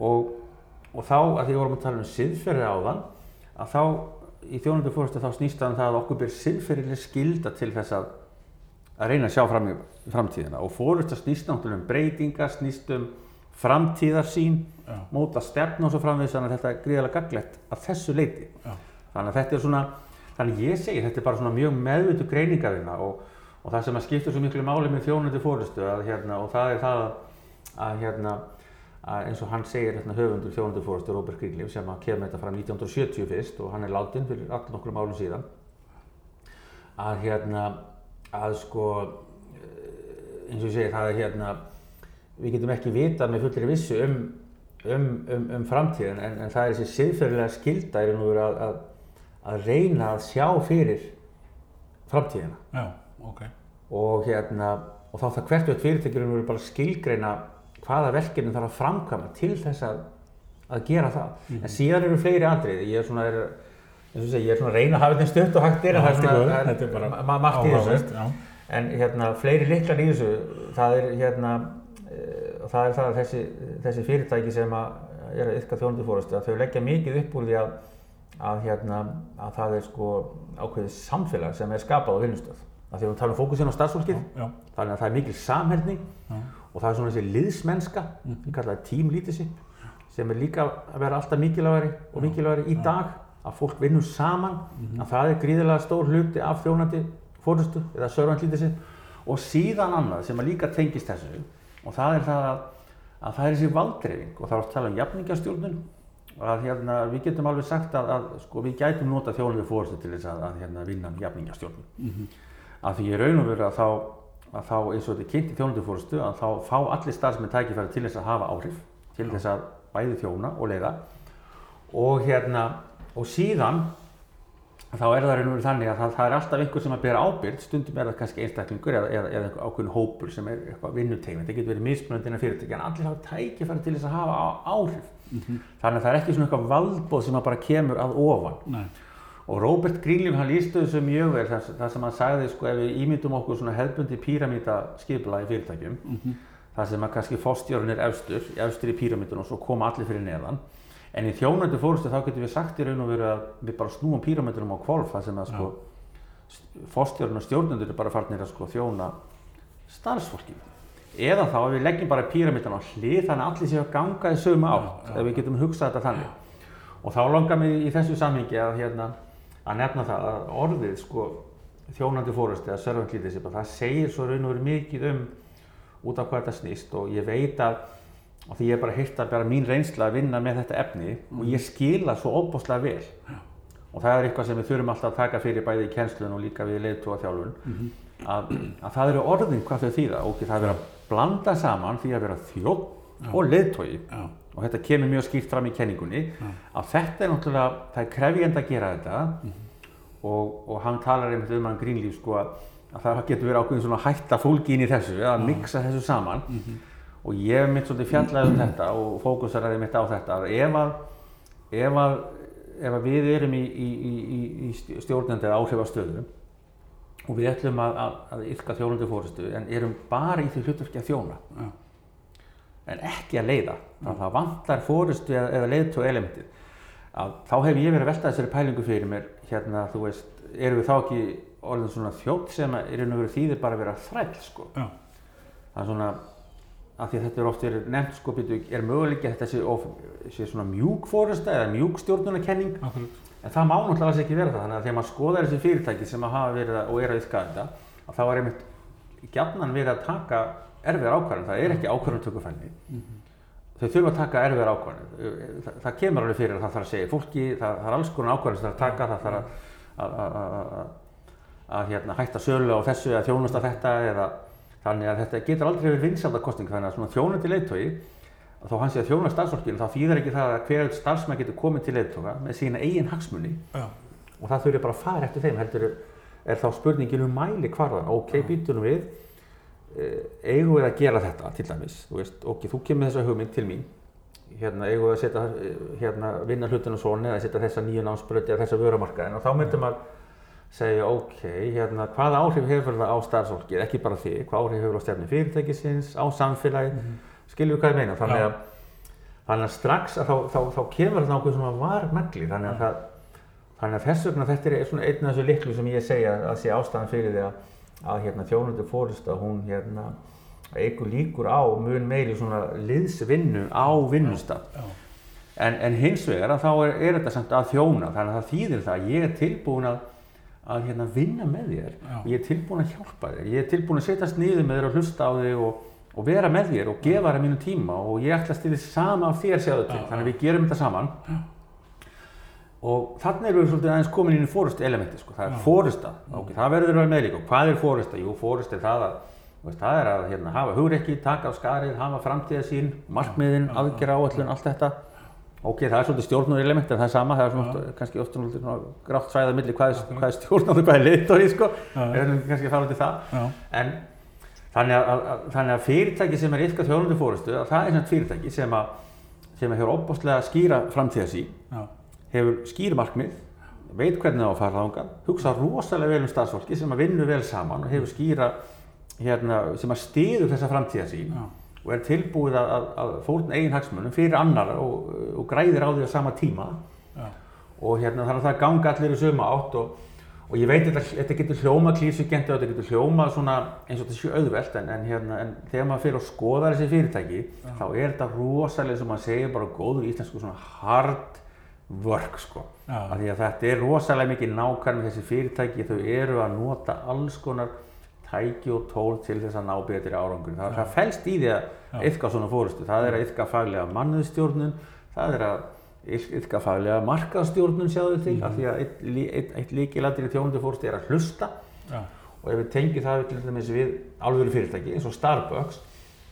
og, og þá að því við vorum að tala um siðferði áðan að þá í þjónundufórustu þá snýst það um það að okkur ber siðferðileg skilda til þess að að reyna að sjá fram í framtíðina og fórusta snýst náttúrulega um breytingar, snýst um framtíðarsýn, Já. móta stefn og svo framvegis þannig að þetta er gríðarlega gaglegt að þessu leiti. Já. Þannig að þetta er svona, þannig ég segi þetta er bara svona mjög meðvötu greiningarina og, og það sem að skipta svo miklu máli með þjónandi fórustu að hérna og það er það að, hérna að eins og hann segir hérna höfundur þjónandi fórustu Robert Greenleaf sem kemur þetta fram 1970 fyrst og hann er látin fyrir allir nokkrum álum síðan að hérna að sko eins og ég segi, það er hérna, við getum ekki vitað með fullri vissu um, um, um, um framtíðin en, en það er þessi siðferðilega skilda raun og veru að, að, að reyna að sjá fyrir framtíðina Já, ok. og hérna, og þá það hvert og eitt fyrirtæki í raun og veru bara að skilgreina hvaða verkefni þarf að framkvæma til þess að, að gera það. En síðan eru fleiri atriði, ég er svona, er, eins og segja, ég er svona að reyna að hafa þetta stutt og hægt er, en það er svona, þetta er bara ma- ma- margt í þessu. En hérna, fleiri liklar í þessu, það er hérna, uh, það er það að þessi, þessi fyrirtæki sem að er að yfka þjónundufórustu, að þau leggja mikið upp úr því að, að, hérna, að það er sko ákveðið samfélag sem er skapað á því að við talum fókusinn á starfsfólkið, þannig að það er mikil samhælning já, og það er svona þessi liðsmennska, ég kalla það team leadership, sem er líka að vera alltaf mikilvægari og mikilvægari í dag, að fólk vinnur saman, að það er gríðilega stór hluti af þjónandi fórustu eða servant leadership. Og síðan annað sem að líka tengist þessu og það er það að, að það er þessi valdreifing og það er að tala um jafningastjórnun að hérna, við getum alveg sagt að, að sko, við gætum nota þjónandi fórustu til þess að, að hérna, vinna um jafningastjórnun að því í raun og veru að þá, að þá eins og þetta er kynnt í þjónundufórustu að þá fá allir starfsmenn tækifæri til þess að hafa áhrif til þess að bæði þjóna og leiða. Og hérna og síðan þá er það raun og veru þannig að það, það er alltaf einhver sem að bera ábyrgd, stundum er það kannski einstaklingur eða, eða, eða einhver ákveðin hópur sem er eitthvað vinnutegn, þetta getur verið mismunandi innan fyrirtæki en allir hafa tækifæri til þess að hafa á, áhrif þannig að það er ekki svona eitthvað valdbóð sem bara kemur að ofan. Nei, Og Robert Greenleaf hann lístu þessu mjög vel þar, þar sem hann sagði sko ef við ímyndum okkur svona hefðbundi píramíta skipula í fyrirtækjum þar sem að kannski fórstjórun er efstur, efstur í píramítunum og svo koma allir fyrir neðan. En í þjónandi fórustu þá getum við sagt í raun og veru að við bara snúum píramítunum á kvolf þar sem að sko fórstjórun og stjórnendur er bara farnir að sko þjóna starfsfólkinu eða þá að við leggjum bara píramítan á hlið þannig að allir séu að ganga í sömu átt ef við getum hugsað þetta þannig. Og þá langar mig í þessu samhengi að hérna að nefna það að orðið sko þjónandi fórusti eða servant leadership að það segir svo raun og veru mikið um út af hvað þetta snýst. Og ég veit að og því ég er bara hýrt að bara mín reynsla að vinna með þetta efni og ég skila svo óbúslega vel. Og það er eitthvað sem við þurfum alltaf að taka fyrir bæði í kennslun og líka við leiðtúa þjálfun að, að það eru orðin hvað þau þýða. Og það er verið að blanda saman því að vera þjótt og já, og þetta kemur mjög skýrt fram í kenningunni. Að þetta er náttúrulega, það er krefjend að gera þetta. Og, og hann talar einmitt um hann grínlíf sko að, að það getur verið ákveðin svona hætta fólkin í þessu að mixa þessu saman. Og ég hef mitt svolítið fjallað um þetta og fókuseraði mitt á þetta að ef að ef að, ef að við erum í, í, í, í stjórnandi eða áhrifastöðu og við ætlum að, að, að ylka þjónandi fórustu en erum bara í því hlutverki að þjóna já, en ekki að leiða. Þannig að það vantar fórustu eða, eða leiðtói elementið. Að þá hef ég verið að velta þessari pælingu fyrir mér, hérna, þú veist, erum við þá ekki orðin svona þjótt sem að er og veru þýðir bara að vera þræll, sko. já, Það er svona, af því að þetta er oft verið nefnt, sko, er möguleiki að þetta sé, of, sé svona mjúk fórusta eða mjúk stjórnunarkenning, akkurat, en það má náttúrulega alls ekki vera það. Þannig að þegar maður skoðar þessi fyrirtæki sem að hafa verið að, og er að yfka þetta, að þá er einmitt gjarnan verið að taka erfiðar ákvarðan, það er ekki ákvarðantökufælni. Þau þurfa að taka erfiðar ákvarðanir. Það, það kemur alveg fyrir að það þarf að segja fólki, það, það er alls konar ákvarðanir sem það þarf að taka, það þarf að, að hérna, hætta sölu á þessu eða þjónusta þetta eða þannig að þetta getur aldrei verið vinsaldakostning þannig að svona þjónundi leiðtogi þó hann sé að þjóna starfsfólkinu þá þýðir ekki það að hver starfsmæð getur komið til leiðtoga með sína eigin hagsmuni. Já, og það þurfi bara að fara eftir þeim heldur er þá spurningin um mæli hvarðan. Ok, býtunum við. Eh, eigum við að gera þetta til dæmis? Þú veist, ok, þú kemur þessa hugmynd til mín. Hérna, eigum við að setja eh, hérna, vinna hlutinu svona eða setja þessa nýju námsbröti eða þessa vörumarkaðin og þá myndum að segja, ok, hérna, hvaða áhrif hefur það á starfsfólkið, ekki bara þig, hvað áhrif hefur það á stefni fyrirtækisins, á samfélagið, skiljum við hvað ég meina, þannig að, þannig að strax að þá, þá, þá kemur þetta ákveð svona varmegli, þannig að það, þannig að þess vegna þetta er svona einn af þessu liklu sem ég segja að sé ástæðan fyrir því að, að hérna, þjónundu fórusta, hún hérna, eigur líkur á mun meiri svona liðsvinnu á vinnustaf. já, En, en hins vegar að þá er, er þetta samt að þjóna, þannig að það þýðir það að ég er tilbúin að, að hérna, vinna með þér. Já. ég er tilbúin að hjálpa þér, ég er tilbúin að setjast niður með þér og hlusta á þig og, og vera með þér og gefa þér að mínu tíma og ég ætla að stila sama af þér sjáðu til, þannig að við gerum þetta saman og þannig erum við svolítið aðeins komin inn í fórustu elementi, sko. það er fórusta, ok, það verður að vera með líka, og hvað er fórusta? Jú, fórusta er það að, Veist, það er að hérna, hafa hugreikki, taka af skarið, hafa framtíða sín, markmiðin, aðgerra áallun, allt þetta. Ok, það er svolítið stjórnur element en það er sama, það er svona, kannski oft svona, grátt svæðað milli hvað er, er stjórnur og hvað er leiðtóri, sko. Já. Við erum kannski að fara út í það. Já. En þannig að, að, þannig að fyrirtæki sem er yfka þjóðlundi fórustu, að það er svona fyrirtæki sem að, sem að hefur opbáslega skýra framtíða sín, Já. hefur skýr markmið, veit hvernig það á að fara þángan, hugsa rosalega vel um starfsfólki sem að vinna vel saman og hefur skýra, hérna, sem að stiður þessa framtíða sín Já. og er tilbúið að, að, að fórna eigin hagsmunum fyrir annar og, og græðir á því á sama tíma Já. og hérna þannig að það ganga allir í sömu átt og, og ég veit þetta, þetta getur hljóma klísugent og þetta getur hljóma svona eins og þetta sé auðvelt en, en, hérna, en þegar maður fyrir að skoða þessi fyrirtæki þá er þetta rosalega sem maður segir bara góður íslensku svona hard work sko. Já. af því að þetta er rosalega mikið nákvæm með þessi fyrirtæki þau eru að nota alls konar tæki og tól til þess að ná betri árangur það, það fælst í því að yfka svona fórustu það er að yfka faglega mannuðstjórnun það er að yfka faglega markaðstjórnun sjáðu til af því að eitt, eitt, eitt líkilættir í þjónundi fórustu er að hlusta Já. og ef við tengjum það til dæmis við alvöru fyrirtæki eins og Starbucks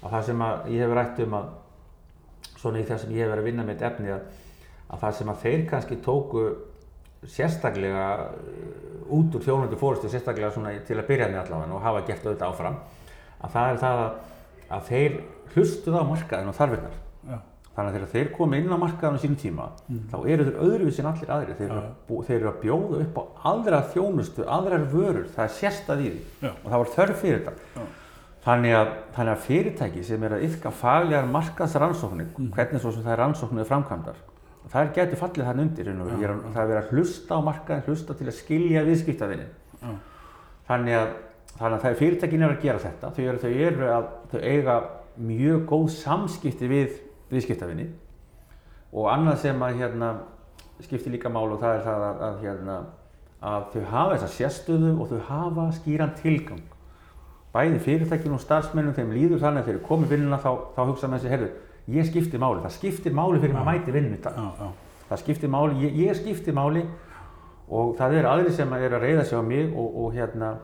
að það sem að ég hef rætt um að svona í það sem ég hef verið að vinna með þetta efni að, að það sem að þeir kannski tóku sérstaklega uh, út úr þjónandi fórustu sérstaklega svona til að byrja með allavega og hafa gert auðvitað áfram að það er það að, að þeir hlustuð á markaðin og þarfinnar. Þannig að þegar þeir komi inn á markaðin á sínum tíma þá eru þeir öðruvísi en allir aðrir. Þeir, eru bú- þeir eru að bjóða upp á aðra þjónustu, aðrar vörur. Það er sérstað í því. Já. og það var þörf fyrir þetta. Já. þannig að, þannig að fyrirtæki sem er að yfka faglegar markaðsrannsóknir hvernig svo sem það er rannsóknir framkvæmdar það getur fallið þannig undir er að, það er verið að hlusta á markaðin hlusta til að skilja viðskiptavinnin Já. þannig að, þannig að fyrirtækin er að gera þetta. Þau eru, þau eru að þau eiga mjög góð samskipti við viðskiptavinni og annað sem að hérna skiptir líka mál og það er það að, að hérna að þau hafa þessa sérstöðu og þau hafa skýran tilgang. Bæði fyrirtækjum og starfsmennum þeim líður þannig að þeir eru komið vinnuna þá, þá hugsa með þessi herðu ég skipti máli, það skiptir máli fyrir maður mæti vinnu. Já. það skiptir máli, ég, ég skiptir máli og það eru aðri sem er að reyða sig á mig og, og hérna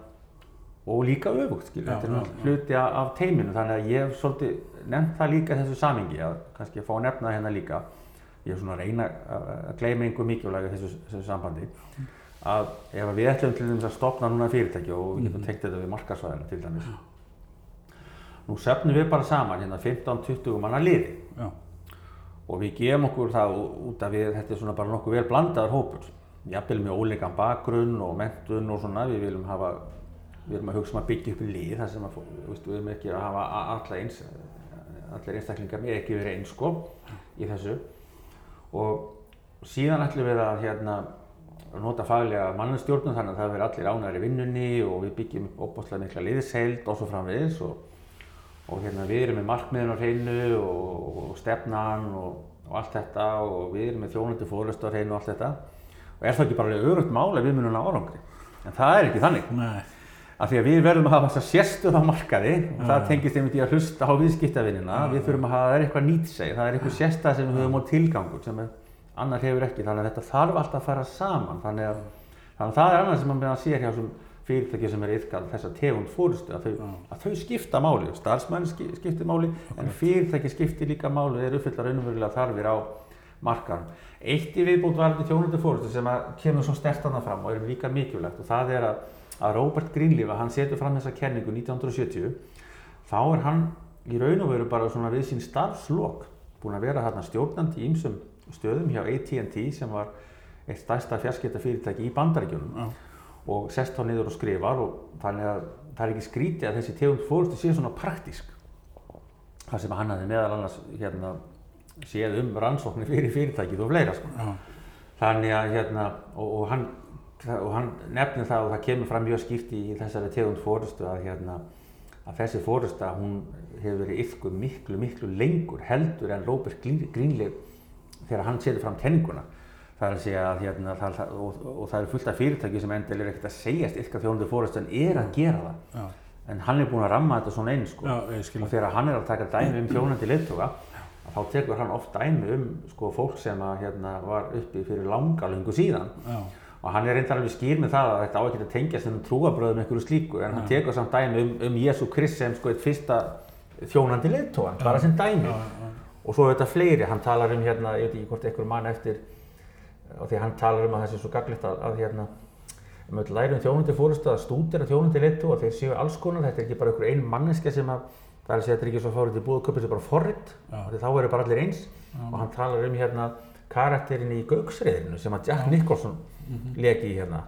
og líka öfugt, þetta er hluti af, teiminu. Þannig að ég svolítið nefnt það líka þessu samingi að kannski að fá að nefna það hérna líka ég er svona að reyna að gleyma einhver mikilvæg þessu, þessu sambandi að ef við ætlum til dæmis að stopna núna fyrirtæki og við getum tengt þetta við markarsvæðina til dæmis nú söfnum við bara saman hérna 15-20 manna liði. Já. og við gefum okkur það út af við, þetta er svona bara nokkuð vel blandaður hópur. Jafnvel með óleikan bakgrunn og mentun og svona, við viljum hafa við erum að hugsa um að byggja upp lið þar sem að, við erum ekki að hafa alla eins allir einstaklingar með ekki verið eins sko í þessu. Og síðan ætlum við að hérna nota faglega mannustjórnum þannig að það verður allir ánægir í vinnunni og við byggjum upp opbáslega mikla liðsheild og svo framvegis og, og hérna við erum með markmiðin á hreinu og, og stefnan og, og allt þetta og við erum með þjónandi fórlust á hreinu og allt þetta. Og er það ekki bara alveg örugt mál að við munum ná árangri? En það er ekki þannig. Nei. Af því að við verðum að hafa þessa sérstöð á markaði og það tengist einmitt í að hlusta á viðskiptavinnina við þurfum að hafa, það er eitthvað nýtt seg það er eitthvað sérstæð sem við höfum á tilgangur sem annar hefur ekki, þannig að þetta þarf alltaf að fara saman. Þannig að, þannig að það er annað sem maður sér hjá fyrirtæki sem er yfkall þessa tegund fórustu að að þau skipta máli, starfsmenn ski- skiptir máli en fyrirtæki skiptir líka máli þeir uppfyllar raunverulega þarfir á markaðum. Eitt í viðbútt varandi þjónundu fórustu sem að kemur svo stertana fram og er líka mikilvægt og það er að, að Robert Greenleaf, hann setur fram þessa kenningu 1970 þá er hann í raun og veru bara svona við sín starfslok búinn að vera þarna stjórnandi í ýmsum stöðum hjá AT&T sem var eitt stærsta fjarskipta fyrirtæki í bandaríkjunum Já. og sest þá niður og skrifar og þannig að það er ekki skrítið að þessi tegund fórustu sé svona praktísk þar sem hann hafði meðal annars hérna séð um rannsóknir fyrir fyrirtækið og fleira sko. Já. Þannig að hérna, og, og, hann, og hann nefnir það og það kemur fram mjög skýrt í þessari tegund fórustu að, hérna, að þessi fórusta hún hefur verið yfkuð miklu, miklu lengur heldur en Robert Greenleaf þegar hann setur fram kenninguna. Það er að segja að hérna, það, og, og það eru fullt af fyrirtæki sem endilega er ekkert að segjast yfka þjónuðu fórustu en er að gera það. Já. En hann er búinn að ramma þetta svona inn sko. Já. Og þegar hann er að taka dæmi um þjónandi leittóka, þá tekur hann oft dæmi um sko, fólk sem að, hérna, var uppi fyrir langa lungu síðan Já. Og hann er reyndar alveg skýr með það að þetta á ekki að tengjast um trúabröðum einhverju slíku en hann tekur samt dæmi um, um Jésu Krist sem sko eitt fyrsta þjónandi leittóan, bara sem dæmi. Og svo er þetta fleiri, hann talar um hérna, ég veit ekki hvort einhver mann eftir og því hann talar um að það sé svo gaglegt að, að hérna um öll lærum þjónandi fórustu að stúdera þjónandi leittóa þeir séu alls konar, þetta er ekki bara einhver ein manneska sem að það er að segja þetta er ekki svo fórið til búðköpið sem bara forrið, þá talar um hérna karakterinn í Gauksriðinu sem að Jack Nicholson leki í hérna.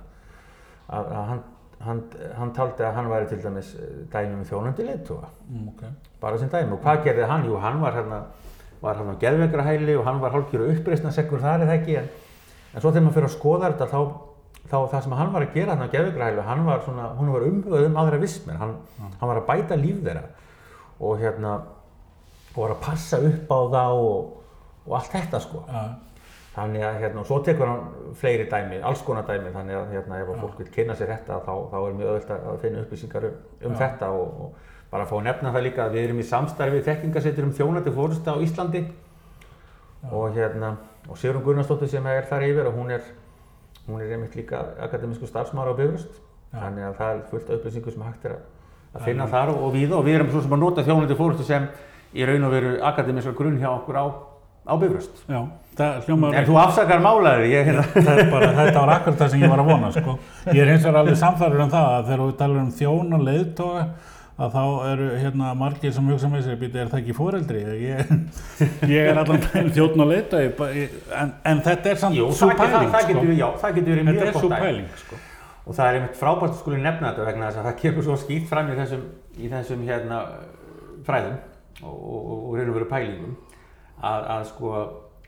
Að, að hann, hann, hann taldi að hann væri til dæmis eh, dæmi um þjónandi leittóa Mm, ok. bara sem dæmi. Og hvað gerði hann? Jú, hann var hérna var hann á geðveikrahæli og hann var hálfgjör uppreisna sekkur þar eða ekki? En, en svo þegar maður fyrir að skoða þetta þá, þá það sem hann var að gera hann á geðveikrahæli hann var svona, hún var umhugað um aðra vissmenn hann, hann var að bæta líf þeirra. Og hérna og var að passa upp á það og, og allt þetta sko. Já, þannig að hérna, og svo tekur hann fleiri dæmi, alls konar dæmi þannig að hérna, ef að fólk vil kynna sér þetta þá, þá er mjög öðvöld að finna upplýsingar um, um þetta og, og bara að fá að nefna það líka að við erum í samstarfi þekkingasettur um þjónandi fórusta á Íslandi. Og hérna og Sigrun Gunnarsdóttir sem er þar yfir og hún er hún er einmitt líka akademísku starfsmára á Bifröst. Þannig að það er fullt upplýsingu sem hægt er að, finna þar og, og við og við erum svo sem að nota þjónandi fórustu sem í raun og veru akademíska grunn hjá okkur á, á Bifröst já, það hljómar En þú afsakar málaður, ég hérna. það er bara, þetta var akkurat það sem ég var að vona sko. ég er hins vegar alveg samfærður um það að þegar við talum um þjón og leiðtoga að þá eru hérna margir sem hugsa með sér býta er það ekki fóreldri ég, ég er allan þjóðn og leiðtogi en, en þetta er samt svo það, það, pæling það, sko. getur, já, það getur verið mjög gott pæling sko. Og það er einmitt frábært skuli nefna þetta vegna þess að það kemur svo skýrt fram í þessum, í þessum hérna, fræðum og, og, og að, að sko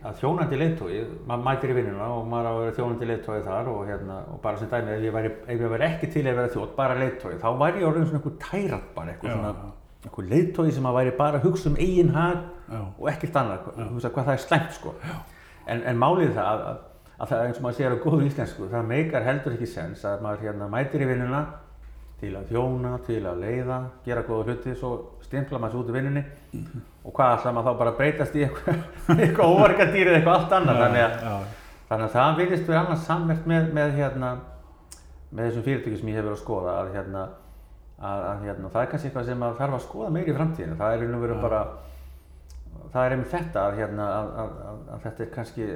að þjónandi leiðtói, maður mætir í vinnuna og maður á að vera þjónandi leiðtói þar og, hérna, og bara sem dæmi, ef ég væri, ef ég væri ekki til að vera þjótt, bara leiðtói, þá væri ég orðin svona einhver tærat bara, einhver svona einhver leiðtói sem að væri bara að hugsa um eigin hag og ekkert annað, hugsa hvað það er slæmt sko. En, en málið það að, að, að það eins og maður segir á góðu íslensku, það meikar heldur ekki sens að maður hérna mætir í vinnuna til að þjóna, til að leiða, gera góða hluti, svo stimpla maður sér út í vinnunni. Og hvað ætlar maður þá bara breytast í eitthvað, eitthvað óverkadýr eða eitthvað allt annað, þannig að, já, þannig að það virðist verið annars samvert með, með, hérna, með þessum fyrirtækjum sem ég hef verið að skoða að, hérna, að, að hérna, það er kannski eitthvað sem maður þarf að skoða meira í framtíðinu, það er og veru bara það er einmitt þetta að, hérna, að, að, að, þetta er kannski,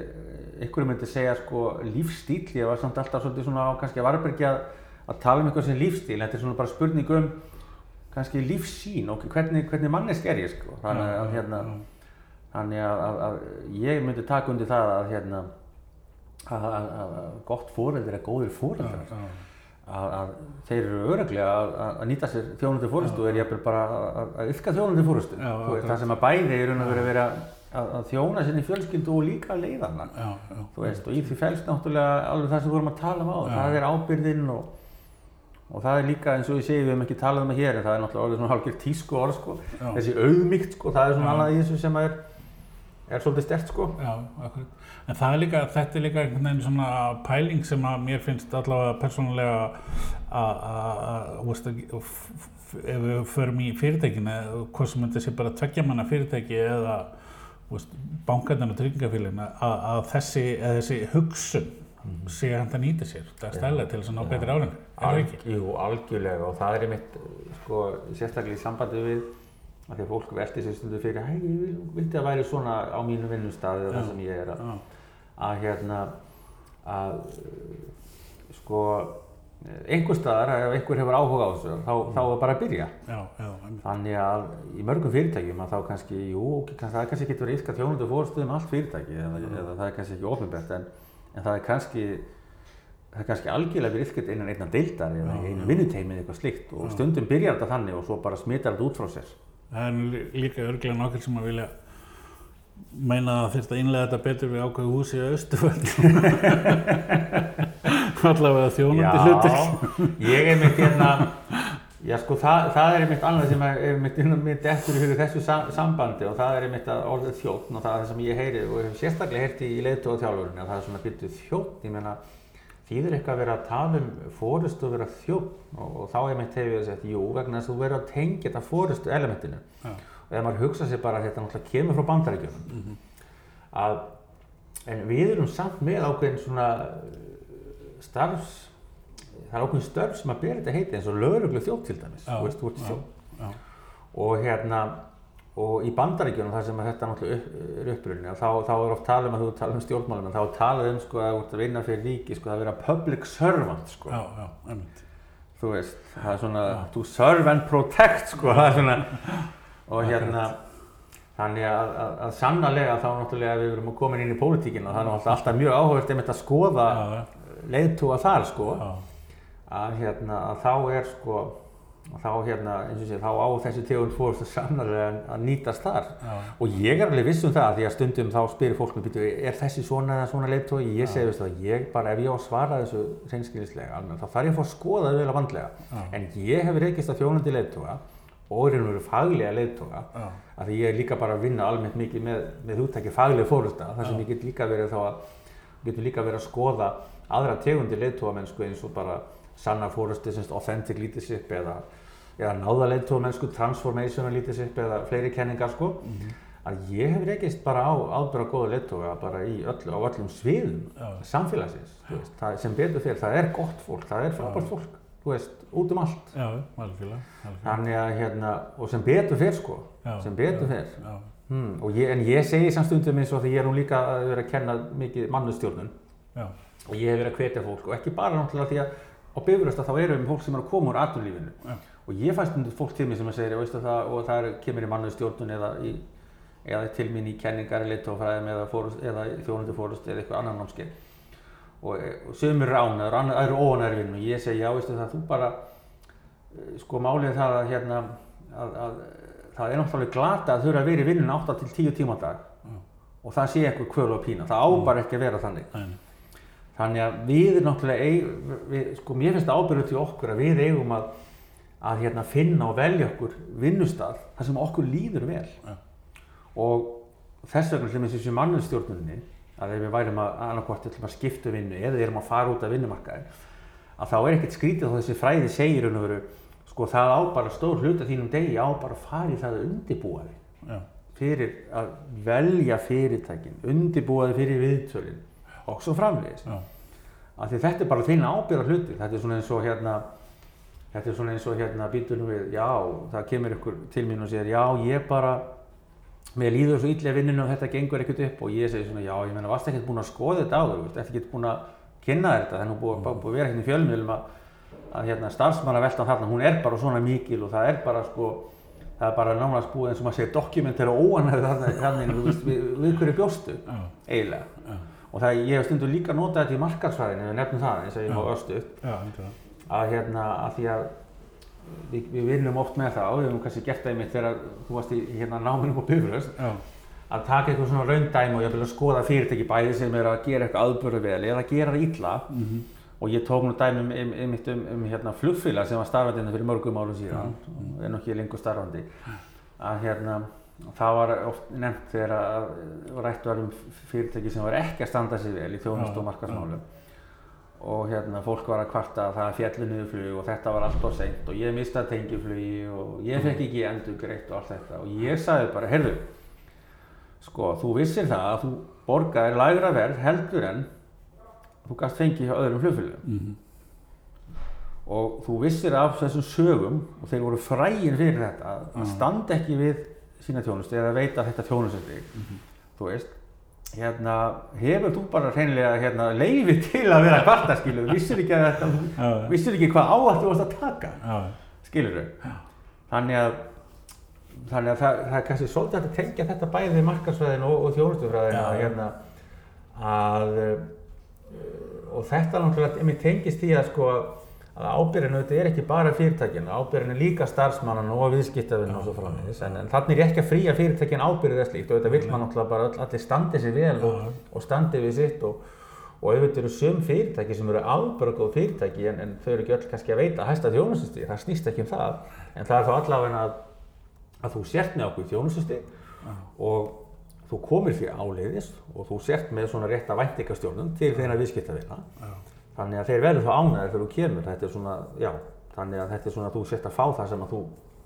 einhverju myndi segja sko lífstíl, ég var samt alltaf svolítið svona á kannski að varbergi að, tala um eitthvað sem lífstíl, þetta er svona bara spurning um kannski lífssýn og hvernig, hvernig mannesk er ég sko, þannig að, hérna, þannig að, að, að ég myndi taka undir það að, hérna, gott fóreldri er góðir fóreldrar já, að, þeir eru öruglega að, nýta sér þjónandi fórustu og er jafnvel bara að, ylka þjónandi akkurat. það sem að bæði er að vera að, að þjóna sinni fjölskyldu og líka að leiða hana já, já, þú veist, og í því fælst náttúrulega alveg það sem við vorum að tala um á það er ábyrðinn og, og það er líka eins og ég segi, við höfum ekki talað um það hér en það er náttúrulega orðið svona hálfgerð tísku orð sko. Já. þessi auðmygt, sko, það er svona annað í þessu sem er, er svolítið stert sko. já, akkurat en það er líka, þetta er líka einhvern veginn svona pæling sem að mér finnst allavega persónulega að, ef við förum í fyrirtækinu, hvort sem þetta sé bara tveggja manna fyrirtæki eða bankarnir og tryggingafélagin að, þessi, þessi hugsun sé hægt að nýta sér, það er stæðlega til þess að ná betri árangur, er það ekki? Jú, algjörlega og það er einmitt, sko, sérstaklega í sambandi við að því að fólk velti sér stundu fyrir hei, ég vil- vildi að væri svona á mínu vinnustadi eða það sem ég er að, Já, að hérna að sko einhver staðar, ef einhver hefur áhuga á þessu þá, þá er bara að byrja. Já, já, þannig að í mörgum fyrirtækjum að þá kannski, jú, kann- það kannski getur verið yfka þjónundu fórstuðum allt fyrirtæki eða, eða það er kannski ekki ofinbært en, en það er kannski það er kannski algjörlega verið yfkert innan einna deildar eða Já, einu já. vinnuteimi eða eitthvað slíkt og stundum byrjar þetta þannig og svo bara smitar þetta út frá sér. Það er líka örglega nokkur sem að vilja meina að þurft að innlega þetta betur við ákveðu húsi á Östuföld allavega þjónandi hlutur ég er mitt hérna Já sko það, það er einmitt annað sem er einmitt mitt eftir fyrir þessu sa sambandi og það er einmitt að orðið þjóttn og það er það sem ég heyri og hef sérstaklega heyrti í leitu og þjálfurinni að það er svona byrjuð þjóttn, ég meina þýðir eitthvað að vera að tala um fórustu og vera þjóttn og, og þá einmitt hefur ég sagt, jú, vegna þess að þú verður að tengja þetta fórustu elementinu Já. og ef maður hugsa sér bara að þetta náttúrulega kemur frá bandaríkjunum Mhm. að en við erum samt með ákveðin svona starfs, það er ákveðin störf sem að bera þetta heiti eins og lögreglu þjótt til dæmis, Já, þú veist, þú ert já. þjótt. Já, Og hérna, og í bandaríkjunum þar sem þetta náttúrulega er upprunni, þá, þá er oft talað um að þú talar um stjórnmálum, þá er talað um sko að þú ert að vinna fyrir ríki, sko að vera public servant, sko. já, já, einmitt. Þú veist, það er svona, to serve and protect, sko, það er svona, og hérna, þannig að, að, að sannarlega þá náttúrulega við erum komin inn í pólitíkina og það er alltaf mjög áhugavert einmitt að skoða Já, leiðtúa þar, sko, já, að hérna, að þá er sko, þá hérna, eins og sé, þá á þessi tegund fórstu sannarlega að nýtast þar. já, Og ég er alveg viss um það, því að stundum þá spyrir fólk mér, "Bíddu, er þessi svona eða svona leiðtói? Ég segi, veistu það, ég bara, ef ég á að svara þessu reynskilinslega almennt, þá þarf ég að fá að skoða það vel að vandlega. En ég hef reykist að þjónandi leiðtóga og er einhverju faglega leiðtóga, já, af því ég er líka bara að vinna almennt mikið með, með húttæki faglega fórölda, þar sem Já. ég get líka verið þá að, sanna fóröldi, semst authentic leadership eða, eða náða leiðtógamennsku, transformational leadership eða fleiri kenningar sko mhm, að ég hef reykist bara á ábyrra góða leittóga bara í öllu, á öllum sviðum Já. samfélagsins, veist, það, sem betur fyrir, það er gott fólk, það er frábært fólk, þú veist, út um allt. já, algjörlega, algjörlega. Þannig að hérna, og sem betur fyrir sko, Já, sem betur. Já, hmm, ég, en ég segi samt stundum eins og því ég er nú líka að vera að kenna mikið mannustjórnun já, og ég hef verið að hvetja fólk og ekki bara náttúrulega því að á bifurösta þá erum við fólk sem er að koma úr atvinnulífinu. Já. og ég fæst stundum fólk til mér sem að segja það og það er, kemur í mannustjórnun eða, í, eða til mín í kenningar í leitófræðum eða, þjónundi fórust eða eitthvað annan námskeið. Og, og sömur eru ánæður, það eru óanæður vinnu og ég segi já það þú bara eh, sko málið það að hérna að, að það er náttúrulega glata að þurfa að vera í vinnun 8 til 10 tíma dag Já. og það sé eitthvað kvölu og pína, það á bara ekki að vera þannig. Nei, þannig að við erum náttúrulega eig, við, sko mér finnst það ábyrgðu til okkur að við eigum að, að hérna, finna og velja okkur vinnustaf þar sem okkur líður vel. Já. og þess vegna til þessi mannustjórnunni að ef við værum að annarkvort til að skipta um vinnu eða erum að fara út af vinnumarkaði að þá er ekkert skrítið þá þessi fræði segir raun og veru sko það á bara stór hluta þínum degi á bara að fara í það að undirbúa þig. Já, fyrir að velja fyrirtækin, undirbúa þig fyrir viðtölin og svo framvegis. Af því þetta er bara þín ábyrða hluti. Þetta er svona eins og hérna þetta er svona eins og hérna býtunum við já, það kemur ykkur til mín og segir já, ég bara mér líður svo illa í vinninu og þetta gengur ekkert upp. Og ég segi svona, já, ég meina, varst ekkert búin að skoða þetta áður, veist, ekkert búin að kynna þetta, það er nú búið, búið, búið að vera hérna í fjölmiðlum að, að hérna, starfsmannaveltan þarna, hún er bara svona mikil og það er bara sko, það er bara náttúrulega búið eins og maður segir dokumentera óanæður þarna, veist, við, við hverju bjóstu, eiginlega. Og það, ég hef stundum líka notað þetta í markarsfæðinu, við nefnum það, eins og ég má östu upp, að hérna, að því að við, við vinnum oft með það, og við hefum kannski gert það einmitt þegar þú varst í hérna náminum á Bifröst, að taka eitthvað svona raundæmi og ég vil skoða fyrirtæki bæði sem er að gera eitthvað aðbörðu vel eða að gera það illa. Mhm, og ég tók nú dæmi um, um, um, um, hérna, flugfélag sem var starfandi hérna fyrir mörgum árum síðan og er nokkið lengur starfandi. Að hérna það var oft nefnt þegar að að rætt var um fyrirtæki sem var ekki að standa sig vel í þjónust Já, og markarsmálum og hérna fólk var að kvarta að það fjallu niður flug og þetta var allt of seint og ég mistaði tengiflugi og ég fekk ekki endur greitt og allt þetta. Og ég sagði bara, heyrðu sko, þú vissir það að þú borgaðir lægra verð heldur en þú gast fengið hjá öðrum flugfélögum. Mhm, og þú vissir af þessum sögum og þeir voru frægin fyrir þetta að Já. standa ekki við sína þjónustu eða veita þetta þjónustu þig Mhm. þú veist hérna, hefur þú bara hreinlega hérna, leiði til að vera kvarta skilu vissir ekki að þetta já, vissir ekki hvað áhættu þú varst að taka? Skilur þau þannig að þannig að það, það er kannski svolítið að tengja þetta bæði markarsvæðin og, og þjónustufræðin að hérna að uh, og þetta náttúrulega tengist því að sko að ábyrðin auðvitað er ekki bara fyrirtækin ábyrðin er líka starfsmannan og viðskiptafinn og svo framvegis en, en þannig er ekki að fría fyrirtækin ábyrðið þess líkt og auðvitað vill maður náttúrulega bara allir standi sér vel og, og standi við sitt og, og auðvitað eru sum fyrirtæki sem eru ábyrgóð fyrirtæki en, en þau eru ekki öll kannski að veita hæsta þjónustustig, það snýst ekki um það. En það er þá allavega að, að þú sért með okkur þjónustustig og þú komir því áleiðis og þú sért með svona rétta væntingastjórnum til þeirra viðskiptavina þannig að þeir verður þá ánæðir þegar þú kemur. Þetta er svona, já, þannig að þetta er svona að þú sért að fá það sem að þú,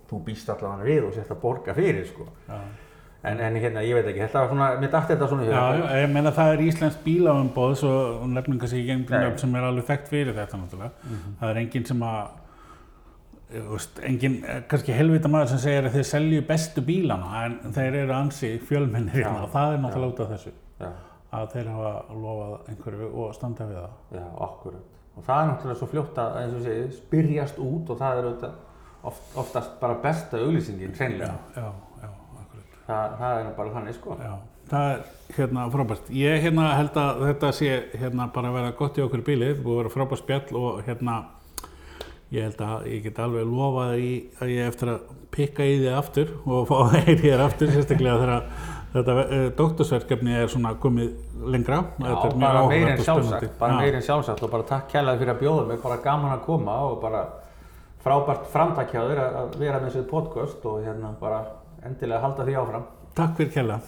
þú býst allavega við og sért að borga fyrir sko. En, en hérna, ég veit ekki, þetta var svona, mér dætti þetta svona Já, ég meina það er Íslensk bíláumboð svo nefnum kannski ekki enginn nöfn sem er alveg þekkt fyrir þetta náttúrulega. Það er enginn sem að enginn, eh, kannski helvita maður sem segir að þeir selju bestu bílana en þeir eru ansi fjölmennir hérna og það er náttúrulega út af þessu. Já, að þeir hafa lofað einhverju og standa við það. já, okkur. Og það er náttúrulega svo fljótt að, eins og ég segi, spyrjast út og það er auðvitað oft, oftast bara besta auglýsingin, Já, hreinlega. já, já, akkurat. Það, það er bara þannig, sko. Já, það er hérna frábært. Ég hérna held að þetta sé hérna bara að vera gott í okkur í bílið, að vera frábært spjall og hérna ég held að ég get alveg lofað í að ég eftir að pikka í þið aftur og fá að heyri þér aftur, sérstaklega þegar þetta uh, doktorsverkefni er svona komið lengra. Já, bara áhugavert meir en og spennandi. sjálfsagt, bara Já. meir en sjálfsagt og bara takk kærlega fyrir að bjóða mig, bara gaman að koma og bara frábært framtak hjá þér að vera með þessu podcast og hérna bara endilega halda því áfram. Takk fyrir kella.